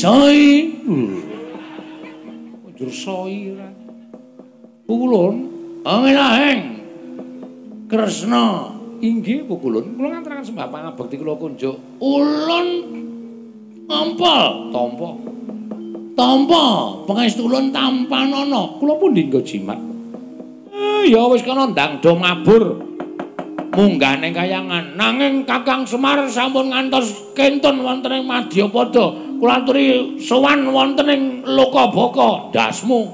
Soi. Njur soi. Pukulun, angin-ahing. Kresna inggih pukulun. Kula ngaturaken sembah pangabekti kula kunjuk. Ulun ampal tampa. Tampa pangestu ulun tampanana. Kula pun dinggo jimat. Eh ya wis kana ndang do mabur. munggah ning kayangan nanging Kakang Semar sampun ngantos kentun wonten ing Madyapada kula aturi sowan wonten ing Lokabaka dasmu.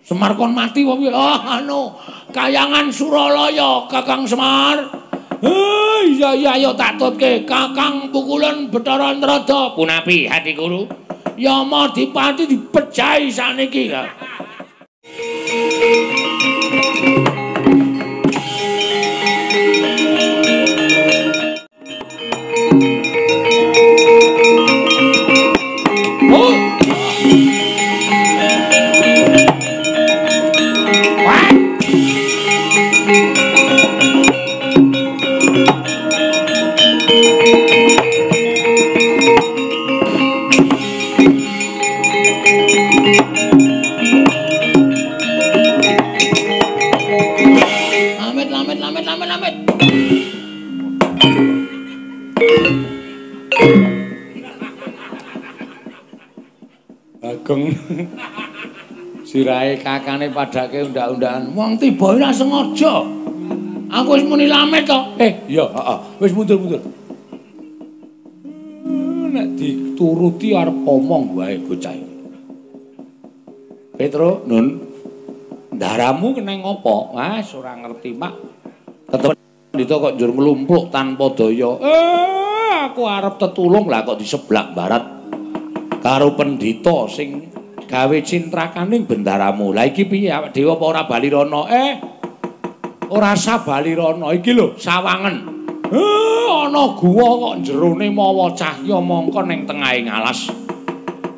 Semar kon mati wae oh anu kayangan Suralaya Kakang Semar. Eh iya iya ayo tak tutke Kakang pukulan Bathara Antrada punapi hati guru. Yama dipati dipejahi saniki ya Bagong. Kakane padake undak-undakan. Wong tiba ora sengaja. Aku wis muni lamet to. Eh, iya, heeh. Wis mundur-mundur. Nek dituruti arep omong wae bocah iki. Petro, Nun. Ndaramu keneng ngopo? Mas, ora ngerti, Mak. Tetep ndito kok njur mlumpluk tanpa daya. Eh, aku arep tetulung lah kok di barat. karo pendhita sing gawe cintrakaning bendaramu. Lah iki piye awak dhewe apa ora bali rono? Eh. Ora sa bali rono. Iki lho sawangen. Eh ana guwa kok jerone mawa cahya mongko ning tengahing alas.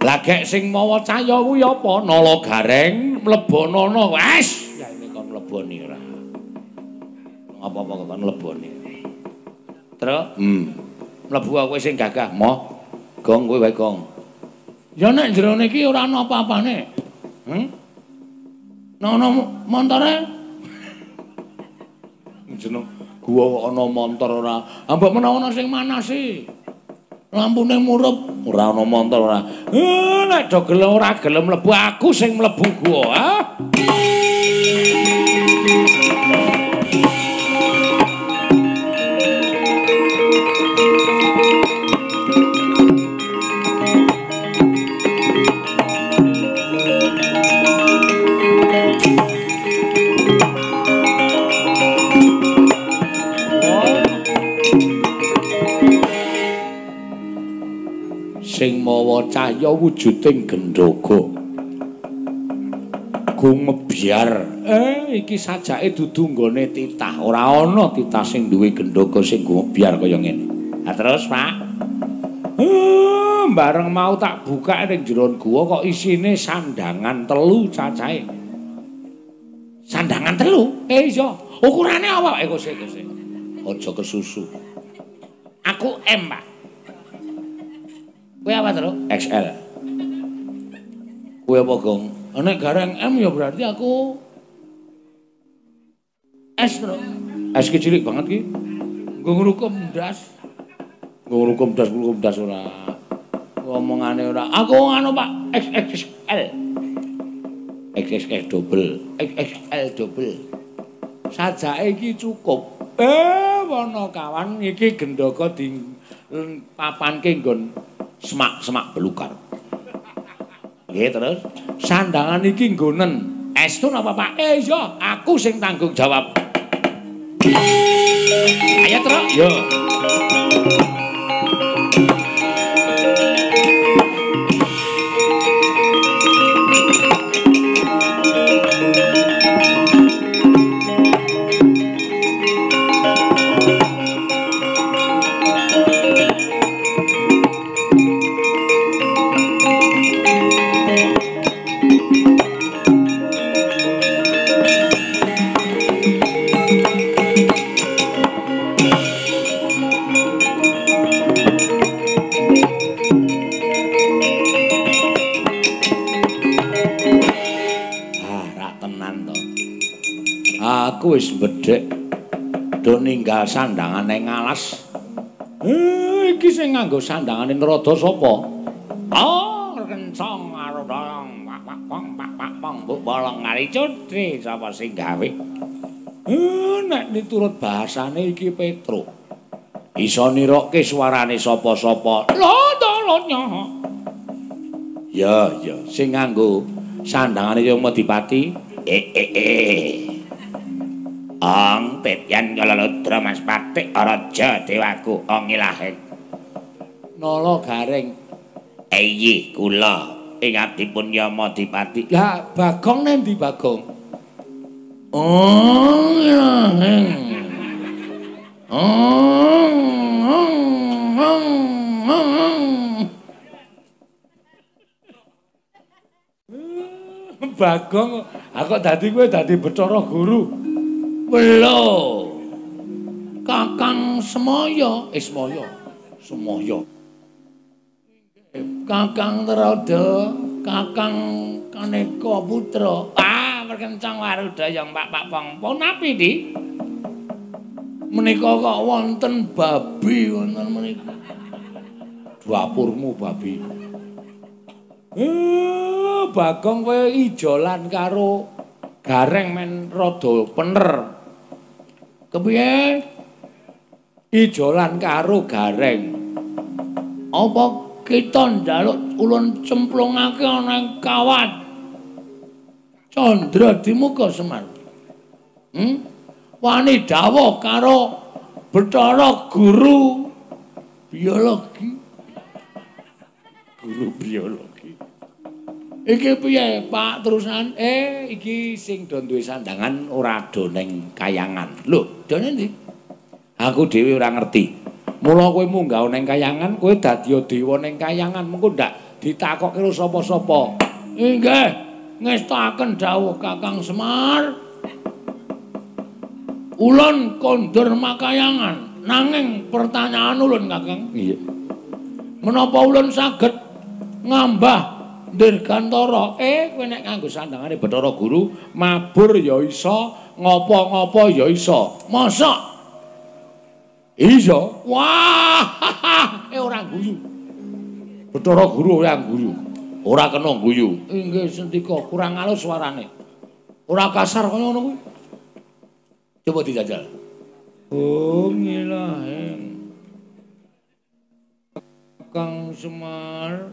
Lah gek sing mawa cahya kuwi apa? Nala gareng mlebonono. Wes, ya ini kok mleboni ora. Apa-apa kok mleboni. Terus, hmm. Mlebu aku sing gagah, moh. Gong kowe wae gong. Ya nek jerone iki ora ana apa-apane. Hm? Nek ana montore jeneng gua kok ana montor ora. Ambek menawa ana sing manasi. Lampune murup, ora ana montor ora. Eh nek do gelem ora gelem mlebu aku sing mlebu gua, ha? Wujuding gendhoga. Gumebyar eh iki sajake dudu nggone titah. Ora ana titah sing duwe gendhoga sing gumebyar kaya ngene. Ha terus Pak? Eh bareng mau tak buka ning jero gua kok isine sandangan telu cacahe. Sandangan telu? Eh iya. Ukurane apa eh kok sik sik aja kesusu. Aku M Pak. Kowe apa, Tru? XL. Kowe apa, Gong? Nek gareng M ya berarti aku S, Tru. S ki cilik banget ki. Nggo ngrukum ndas. Nggo ngrukum ndas, ngrukum ndas ora. Ngomongane ora. Aku ngono, Pak. XXL. XXL double. XXL double. Sajake iki cukup. Eh, wono kawan iki gendaka di papanke nggon semak-semak belukar. Nggih terus sandangan iki nggonen estu napa Pak? Eh iya, aku sing tanggung jawab. Ayo terus. Yo. Sandangane ngalas. Eh, iki sing nganggo sandangane Narada sapa? Oh, kencang karo dong. Pak pak pong pak pak pong mbok bolong ngali cutri sapa sing gawe? Eh, nek diturut bahasane iki Petro. Iso nirokke suarane sapa-sapa. Lho nyoh. Ya, ya, sing nganggo sandangane Yung Medipati. Eh, eh, eh. Ong petyan kaleludra Mas Patik Raja Dewaku ong ilahen. Nala garing. Eyi kula ing abdipun Yama Dipati. Lah Bagong nendi Bagong? Oh ilahen. Bagong, aku dadi kowe dadi Bathara Guru. Welo. Kakang Semaya, eh Semaya. Semaya. Kakang Terada, Kakang Kaneka Putra. Ah, perkencang waruda yang Pak Pak Pong. Pon api di? Menika kok wonten babi wonten menika. Dapurmu babi. Eh, Bagong kowe ijolan karo gareng men rada pener. Kepiye? Ijolan karo gareng. Apa kita njaluk ulun cemplungake ana ing kawat candra dimuka semar. Hm wani dawuh karo Bathara guru biologi. Guru biologi iki piye Pak terusan eh iki sing do duwe sandangan ora do ning kayangan lho dene ndi? Aku dhewe ora ngerti. Mula kowe munggah ning kayangan, kowe dadi dewa ning kayangan, mengko ndak ditakokke karo sapa-sapa. Inggih, ngestaken dawuh Kakang Semar. Ulun kondur makayangan, nanging pertanyaan ulun Kakang. Iya. Menapa ulun saged ngambah dirgantara? Eh, kowe nek nganggo sandangane Bathara Guru, mabur ya iso ngopo-ngopo ya iso. Mosok iso? Wah, eh ora guyu. Bathara Guru ora guyu. Ora kena guyu. Inggih sentika kurang alus suarane. Ora kasar kaya ngono kuwi. Coba dijajal. Oh, ngilahen. Kang Semar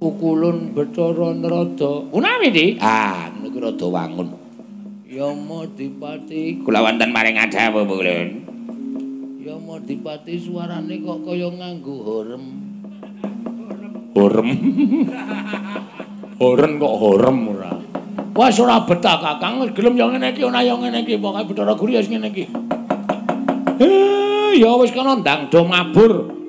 ukulun Bathara Narada. Unawi di? Ah, niku rada wangun. Yama Dipati kula wonten maring adhawu pulun. Yama Dipati suarane kok kaya nganggo horem. Horem. Horen kok horem ora. Wes ora betah Kakang, gelem yo ngene iki ana yo ngene iki pokoke Bathara Guru ya ngene iki. Eh, ya wis kana ndang do mabur.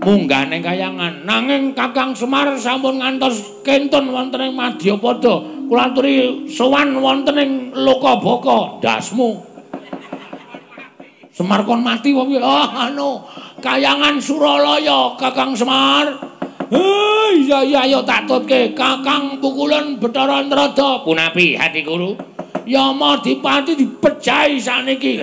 Munggah ning kayangan. Nanging Kakang Semar sampun ngantos kentun wonten ing Madyapada. kula aturi sowan wonten ing Lokabaka dasmu. Semar kon mati wae oh anu kayangan Suralaya Kakang Semar. Eh iya iya ayo tak tutke. Kakang pukulan Bathara Antrada punapi hati guru. Yama Dipati dipejahi saniki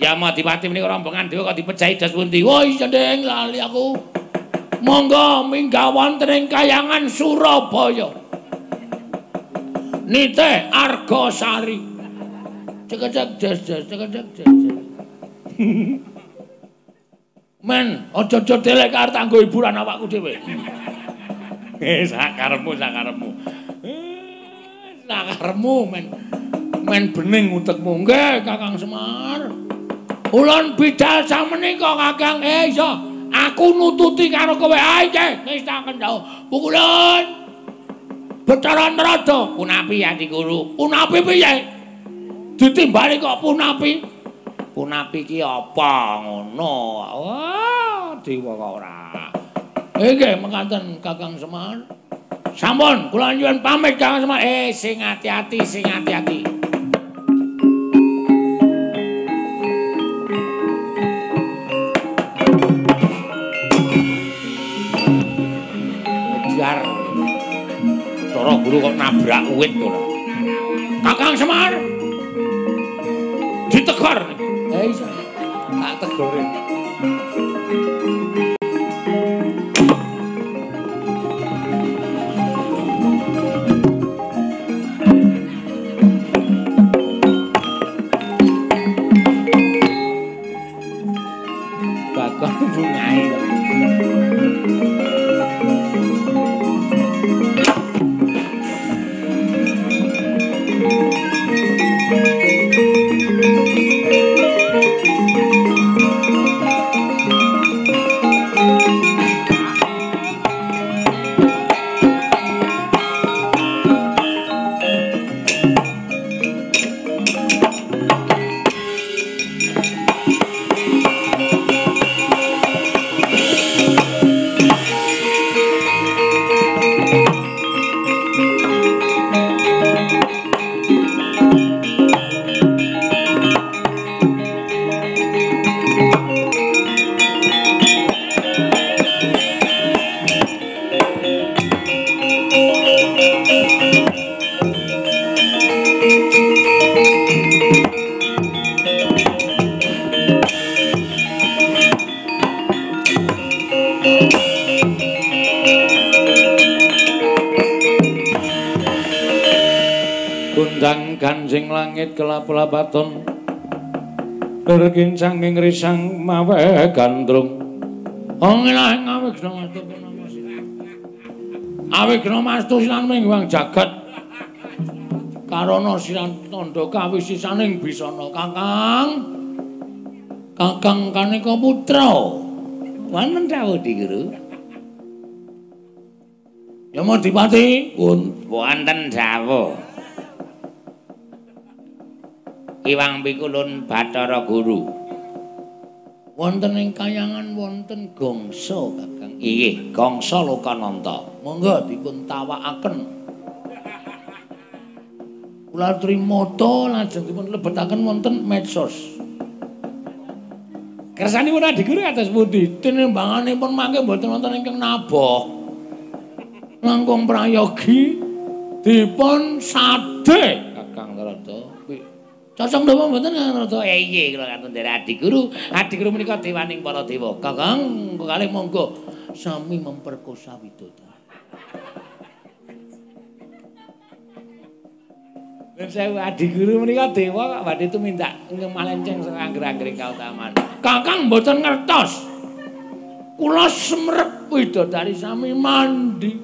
Yama Dipati menika rombongan dhewe kok dipejahi das pundi woi cendeng lali aku monggo minggah wonten ing kayangan Surabaya Nite Argosari. Cekecek jes jes cekecek jes. Men, aja-aja delek arep tanggo hiburan awakku dhewe. Eh, sakarepmu, sakarepmu. Eh, sakarepmu men. Men bening utekmu. Nggih, Kakang Semar. Ulun bidal samenika, Kakang. Eh, iso. Aku nututi karo kowe. Ae, tak kendhau. Pukulun. Bathara Narada, punapi ati guru. Punapi piye? Ditimbali kok punapi? Punapi ki apa ngono? Wah, dewa kok ora. Nggih, mekaten Kakang Semar. Sampun, kula nyuwun pamit Kakang Semar. Eh, sing ati-ati, sing ati-ati. guru kok nabrak wit to Kakang Semar. Ditegor. Eh iso. Tak tegore. Kelap-lapaton Berkincang ing risang mawe gandrung. Ongilah ing awik mastu Awik mastu. Silan mingwang jagat. Karono silan tondo kawisisaning bisana Kakang. Kakang Kaneka Putra. Wonten dawuh Di Guru. Ya mau dipati. Wonten dawuh Iwang Pikulun Bathara Guru. Wonten ing kayangan wonten gongsa, Kakang. Inggih, gongsa Lokananta. Monggo dipun tawakaken. Kula trimata lajeng dipun lebetaken wonten medsos. Kersanipun Adi Guru atas pundi? Tinimbanganipun mangke mboten wonten ingkang naboh. Langkung prayogi dipun sade Cocok napa mboten? Eh iya kula Adi Guru. Adi Guru menika dewaning para dewa. Kakang kali monggo sami memperkosa widodari. Ben saya Adi Guru menika dewa kok badhe minta ngemalenceng sing angger-angger kautaman. Kakang mboten ngertos. Kula semrep widodari sami mandi.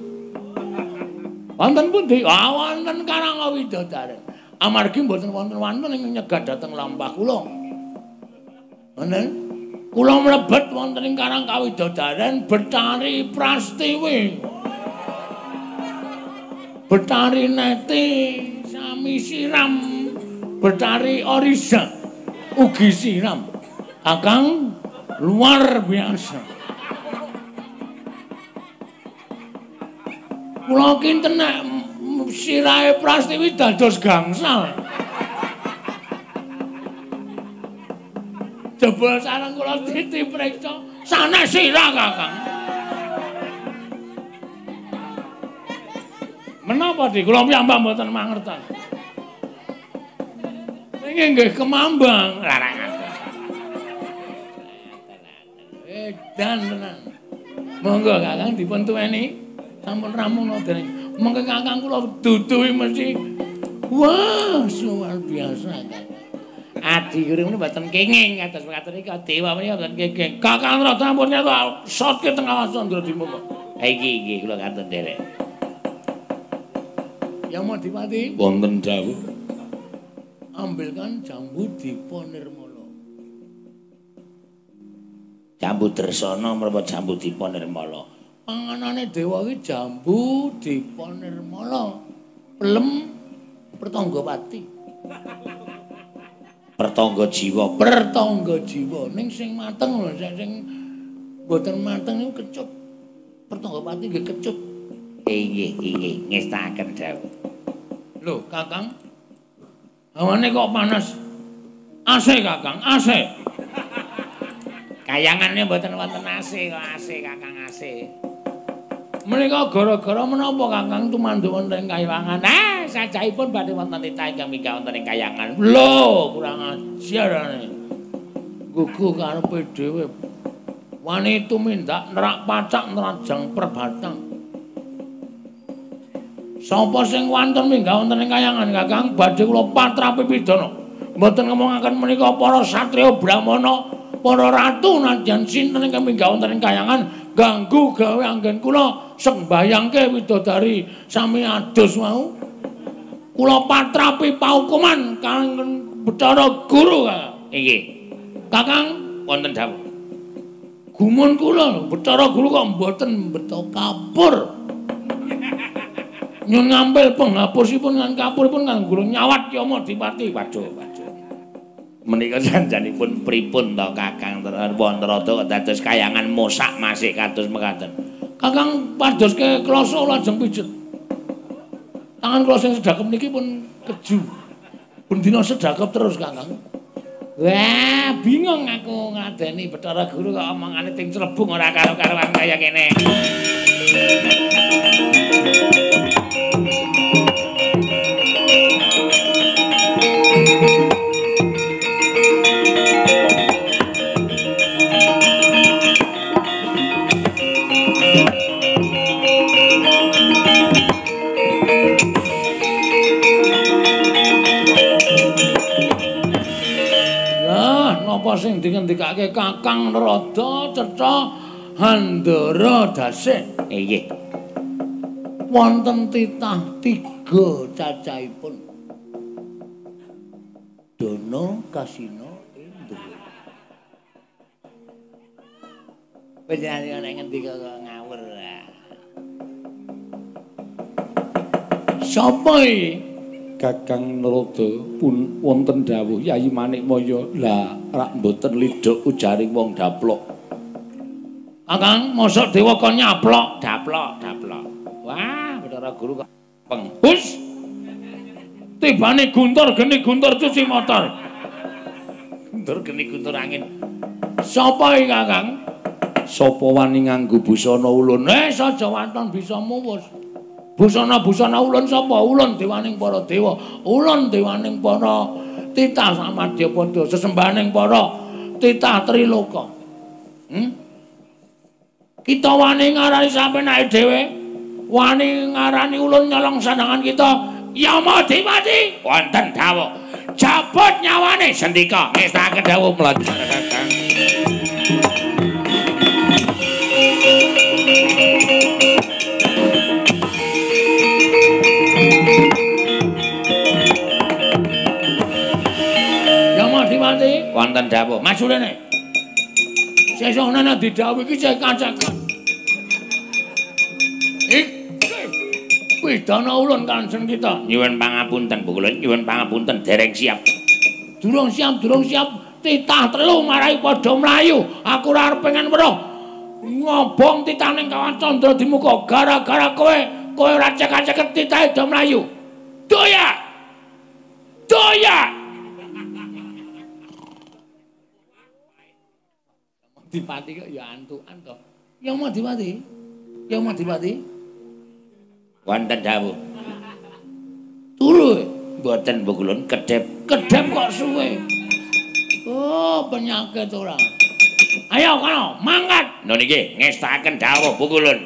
Wonten pundi? Ah wonten Karang Widodari. Amargi mboten wonten-wonten ing nyegat dhateng lampah kula. Ngoten. Kula mlebet wonten ing Karang Kawidodaren Betari Prastiwi. Betari Neti sami siram Betari Orisa ugi siram. Kakang luar biasa. Kula kinten nek sirahe Prastiwi dados gangsal. Jebul sareng kula titi preksa sanes sira Kakang. Menapa di kula piyambak mboten mangertos. Nggih nggih kemambang larangan. Edan tenan. Monggo Kakang dipun tuweni sampun rampung dereng. Mengke kakang kula duduhi mesti. Wah luar biasa. Adi kuri ini buatan kenging atas berkata ini dewa ini buatan kenging. Kakang rata ampun nyata ke tengah wasan dulu di muka iki iki kula kata dere yang mau dipati? Wonten jauh ambilkan jambu di ponirmolo jambu tersono merebut jambu di ponirmolo panganane dewa iki jambu dipun nirmala pelem pertanggapati pertangga jiwa. Pertangga jiwa. Ning sing mateng lho sing mboten mateng niku kecut pertanggapati nggih kecut nggih nggih ngestaken dawuh. Lho kakang. Hawane kok panas? AC kakang AC kayangannya mboten wonten AC kok AC kakang AC Menika gara-gara menapa Kakang tumandu wonten kayangan? Ah, sajaipun badhe wonten titah ingkang minggah wonten ing kayangan. Lho, kurang ajarane. Gugu karepe dhewe. Wani tumindak nerak pacak nerajang perbatang. Sapa sing wonten minggah wonten ing kayangan Kakang badhe kula patrapi pidana. Mboten ngomongaken menika para satriya brahmana, para ratu nadyan sinten ingkang minggah wonten ing kayangan ganggu gawe anggen kula sembayangke widodari sami adus mau kula patrapi paukuman kanggen Bathara Guru nggih. Kakang? Wonten dawuh. Gumun kula Bathara Guru kok mboten beto kapur. Nyun ngambil penghapusipun lan kapuripun kang guru nyawat yama dipati waduh waduh. Menika janjanipun pripun to Kakang? Wantarada dados kayangan mosak masih kados mekaten. Kakang padoske kloso lajeng pijet. Tangan kula sing sedakep niki pun keju. Pun dina sedakep terus Kakang. Wah, bingung aku ngadeni Bathara Guru kok omongane ting celebung ora karo-karoan kaya kene. Sing dingendikake Kakang Narada Cetha Handara Dasih. Nggih. Wonten titah tiga cacahipun. Dono Kasino Indra. Panjenengan nek ngendika ngawur. Sapa iki? Kakang Narada pun wonten dawuh Yayi Manikmaya lah rak mboten lidhok ujaring wong daplok. Kakang mosok dewa kon nyaplok? Daplok daplok. Wah Bathara Guru kok penghus Tibane guntur geni guntur cuci motor. Guntur geni guntur angin. Sapa iki Kakang? Sapa wani nganggo busana ulun? Eh saja wonten bisa muwus busana-busana ulun sapa? Ulun dewaning para dewa. Ulun dewaning para titah samadya padha sesembahaning para titah triloka. Hmm? kita wani ngarani sampe naik dhewe? Wani ngarani ulun nyolong sandangan kita? Yama dimati wonten dawuh. Jabut nyawane sendika. Ngestake dawuh mlayu wonten dawuh. Masurene sesuk ana didhawuh iki cek kacakan iki pidana ulun kanjeng kita. Nyuwun pangapunten bukulun nyuwun pangapunten. Dereng siap. Durung siap durung siap. Titah telu marai padha mlayu. Aku ora arep pengen weruh. Ngobong titah ning kawan candra di muka. Gara-gara kowe kowe ora cek-cek titah do mlayu. Doya! Doya Dipati kok ya antukan to. Ya mau Dipati? Ya mau Dipati? Wonten dawuh. Turu mboten bukulun kedep. Kedep kok suwe. Oh, penyakit ora. Ayo kono, mangkat. Niki ngestaken dawuh bukulun.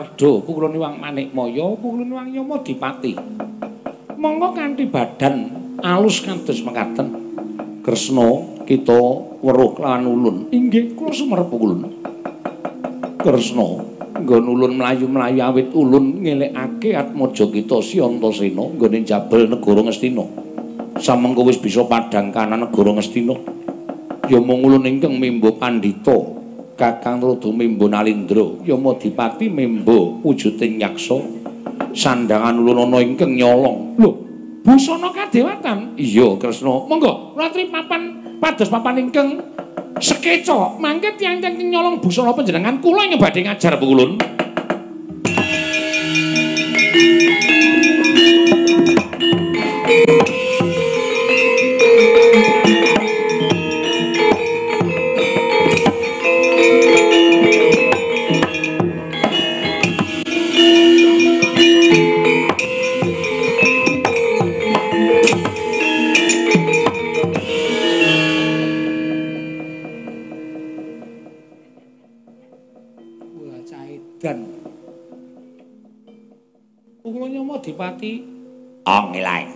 Narardo, pukulun Iwang Manikmaya, pukulun Iwang Yama Dipati. Monggo kanthi badan alus kados mekaten. Kresna kita weruh lawan ulun. Inggih, kula sumerep pukulun. Kresna nggon ulun mlayu-mlayu awit ulun ngelekake atmaja kita si Antasena nggone jabal negara Ngastina. Samengko wis bisa padhang kanan Ngastina. Ya mung ulun ingkang mimba pandhita Kakang Rada Mimbo Nalindra, Yama Dipati Mimbo wujuding yaksa. Sandangan ulun ana ingkang nyolong. Lho, busana kadewatan. Iya, Kresna. Monggo, ratri papan pados papan ingkang sekeca. Mangke tiyang-tiyang nyolong busana panjenengan kula ing badhe ngajar Bu Ulun. Adipati Ongilae.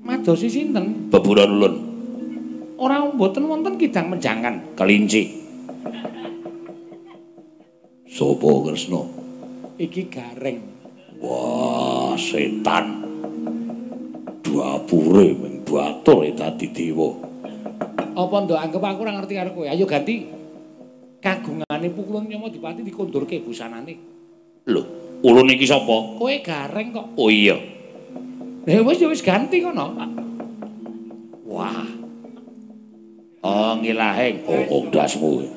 Madosi sinten? Beburan ulun. Ora mboten wonten kidang menjangan kelinci. Sopo Kresna? Iki gareng. Wah, setan. Dapure ming batur e dadi dewa. Apa ndok anggap aku ora ngerti karo kowe? Ayo ganti. Kagungane pukulun Nyama Dipati dikondurke busanane. Lho, ulun iki sapa? Kowe gareng kok. Oh iya. Lah wis wis ganti kono. Wah. Oh ngilaheng. Oh, oh dasmu.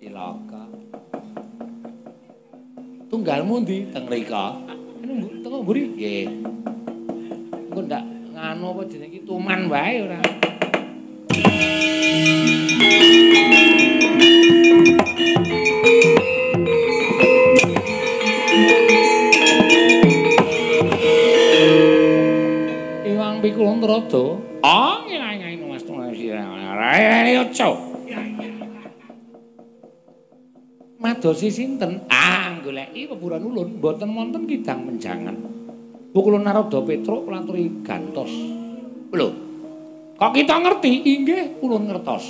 Cilaka. Tunggalmu ndi teng mrika? Tengok mburi. Nggih. Engko ndak nganu apa jenenge tuman wae ora. Madosi sinten? Ah, goleki peburan ulun mboten wonten kidang menjangan. Pukulun Narada Petruk laturi gantos. Lho. Kok kita ngerti? Inggih, ulun ngertos.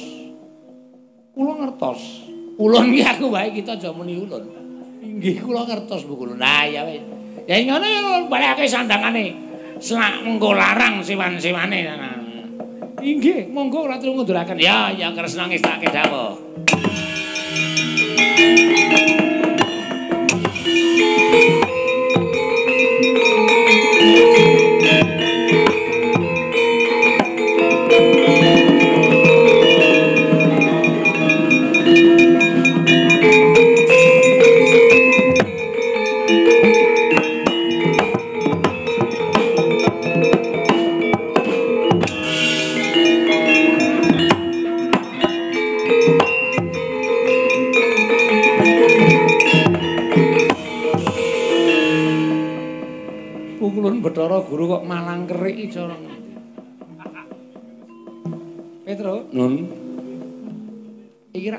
Kula ngertos. Ulun iki aku wae kita aja muni ulun. Inggih, kula ngertos Bu Kulun. Nah, ya wis. Ya ngono ya balekake sandangane. selak mengko larang siwan-siwane inggih monggo ora turu ngunduraken ya ya kresna ngestake dawuh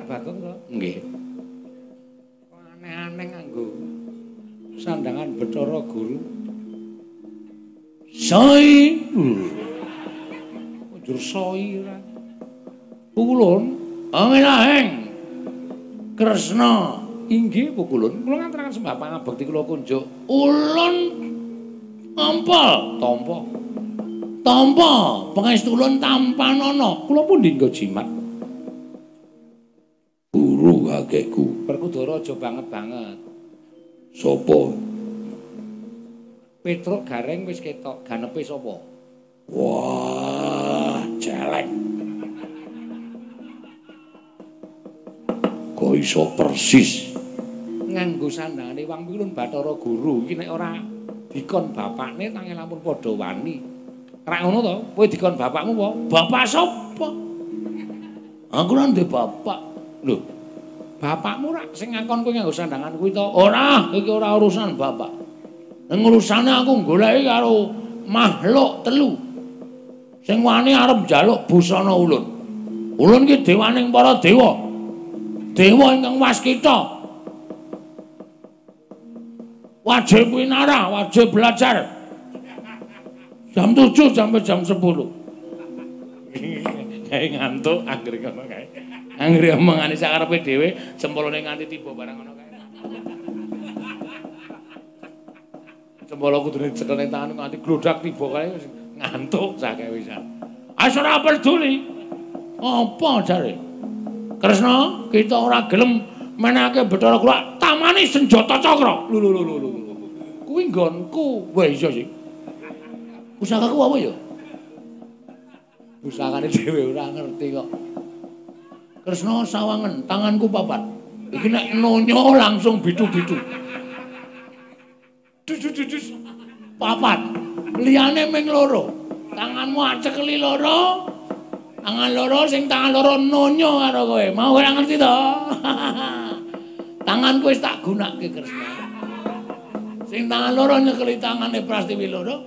Bagong to? Nggih. Aneh-aneh nganggo sandangan Bathara Guru. Soi. Ujur soi ra. Pukulun, angin-aheng. Kresna. Inggih, Pukulun. Kula nganturaken sembah pangabekti kula kunjuk. Ulun Ampal, tampa. Tampa, pangestulun tampanana. Kula pun dinggo jimat. Kakekku. Perkudara aja banget-banget. Sopo? Petruk gareng wis ketok, ganepe sapa? Wah, celeng. Kok iso persis nganggo sandangane Wang Pilun Bathara Guru iki nek ora dikon bapakne tangi lampun padha wani. Rak ngono to, kowe dikon bapakmu apa? Bapak sapa? Aku ora ndek bapak. Lho. Bapakmu rak sing ngakon kowe nganggo sandangan kuwi to? Ora, iki ora urusan bapak. Ning urusane aku goleki karo makhluk telu sing wani arep njaluk busana ulun. Ulun ki dewaning para dewa. Dewa ingkang waskita. Wajib winara, wajib belajar. Jam 7 sampai jam 10. Kayak ngantuk ngono kae. Anggere omongane sakarepe dhewe, jempolane nganti tiba barang ngono kae. Jempol kudune cekel ning tangan nganti glodak tiba kae ngantuk sakake wisan. Asa ora peduli. Apa jare? Kresna, kita ora gelem menake Bathara Kula tamani senjata cakra. Lho lho lho lho. Kuwi nggonku. Wah iya sih. Pusakaku apa ya? Pusakane dhewe ora ngerti kok. Kresna sawangen, tanganku papat. Iki nek nonyo langsung bitu-bitu. Dus Papat. Liyane ming loro. Tanganmu acekeli loro. Tangan loro sing tangan loro nonyo karo kowe. Mau ora ngerti to? Tanganku wis tak gunake Kresna. Sing tangan loro nyekeli tangane Prastiwi loro.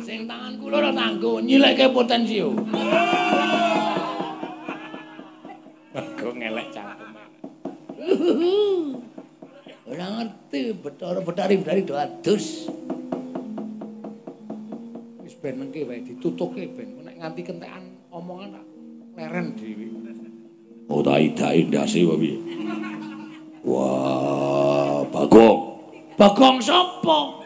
Sing tanganku loro tanggo nyilekke potensio. Aku ngelek cangkem. Ora ngerti Bathara Betari do adus. Wis ben nengke wae ditutuke ben nek nganti kentekan omongan tak leren dhewe. Oh ta idai ndase wae. Wah, Bagong. Bagong sapa?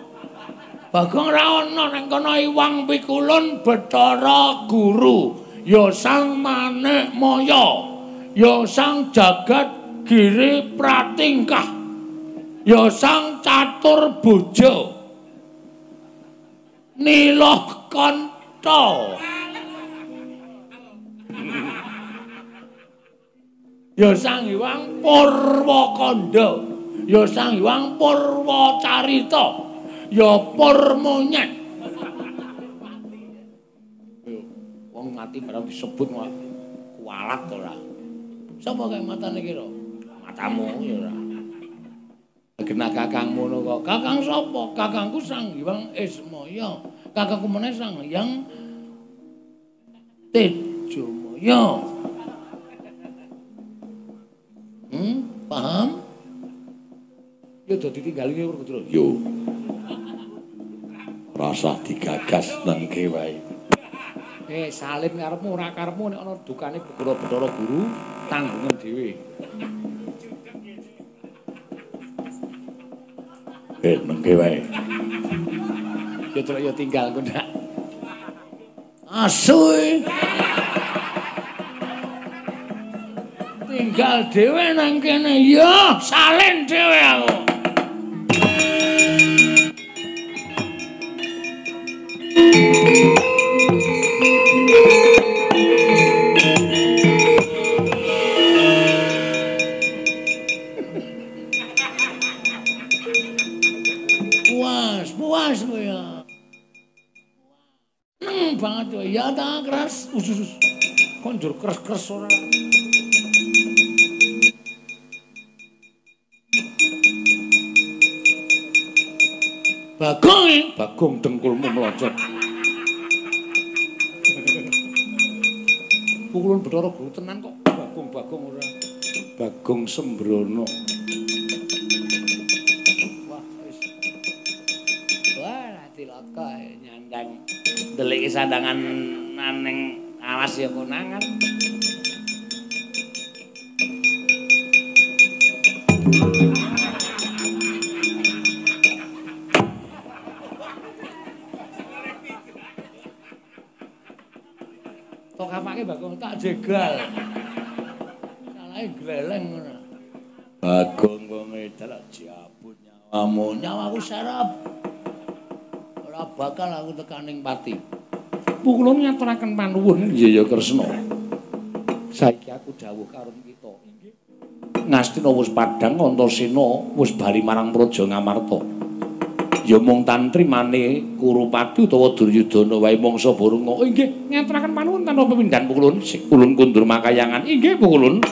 Bagong ra ana ning kono Iwang Pikulun Bathara Guru, ya Sang Manik Maya, ya Sang Jagat Giri Pratingkah, ya Sang Catur Bojo. Niloh Kanta. Ya Sang Hyang Purwakanda, ya Sang Hyang Purwacarita. ya pur monyet. Wong mati barang disebut kualat to ora. Sapa kae matane kira? Matamu ya ora. Kena kakang ngono kok. Kakang sapa? Kakangku Sang Hyang Ismaya. Kakangku meneh Sang Hyang Tejomaya. Hmm, paham? Ya dadi tinggal iki Putra. Yo. Rasa digagas nang wae. Eh, salin karepmu ora karepmu nek ana dukane Bathara Bathara Guru tanggungan dhewe. Eh, mengke wae. Yo terus yo tinggal ku ndak. Asu. Tinggal dhewe nang kene. Yo, salin dhewe aku. Konjur keras-keras ora. Bagong, eh? Bagong dengkulmu melocot. Pukulun Bathara Guru tenan kok. Bagong-bagong ora. Bagong Sembrono. Wah, wis. Wah, tilaka nyandang delik sandangan naning awas ya konangan. Tok kapake Bagong tak jegal. Salahe gleleng ngono. Bagong wong edal jabut nyawamu. Nyawaku sarap. Ora bakal aku tekaning pati. Pukulun ngaturaken panuwun Yaya Kresna. Saiki aku dawuh karo kita. Inggih. Ngastina wis padhang Antasena wis bali marang Praja Ngamarta. ya mung tantrimane Kurupati utawa Duryudana wae mangsa Barunga. Oh inggih, ngaturaken panuwun tanpa pukulun. Ulun kundur makayangan. Inggih pukulun.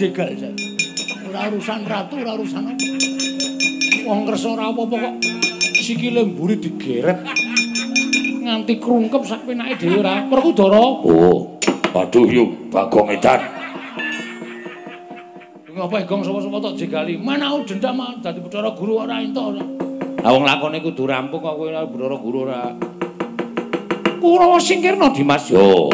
Jegal ora urusan ratu ora urusan apa? Wong kersa ora apa-apa kok. Sikile mburi digeret. Nganti krungkep sak penake dhewe ora. Werkudara oh waduh yuk bagong edan. Ngapa gong? Sapa-sapa tok jegali? Manau dendam dadi Bathara Guru ora entuk ora. Lah wong lakone kudu rampung kok kowe Bathara Guru ora. Kurawa singkirna Dimas. Yo,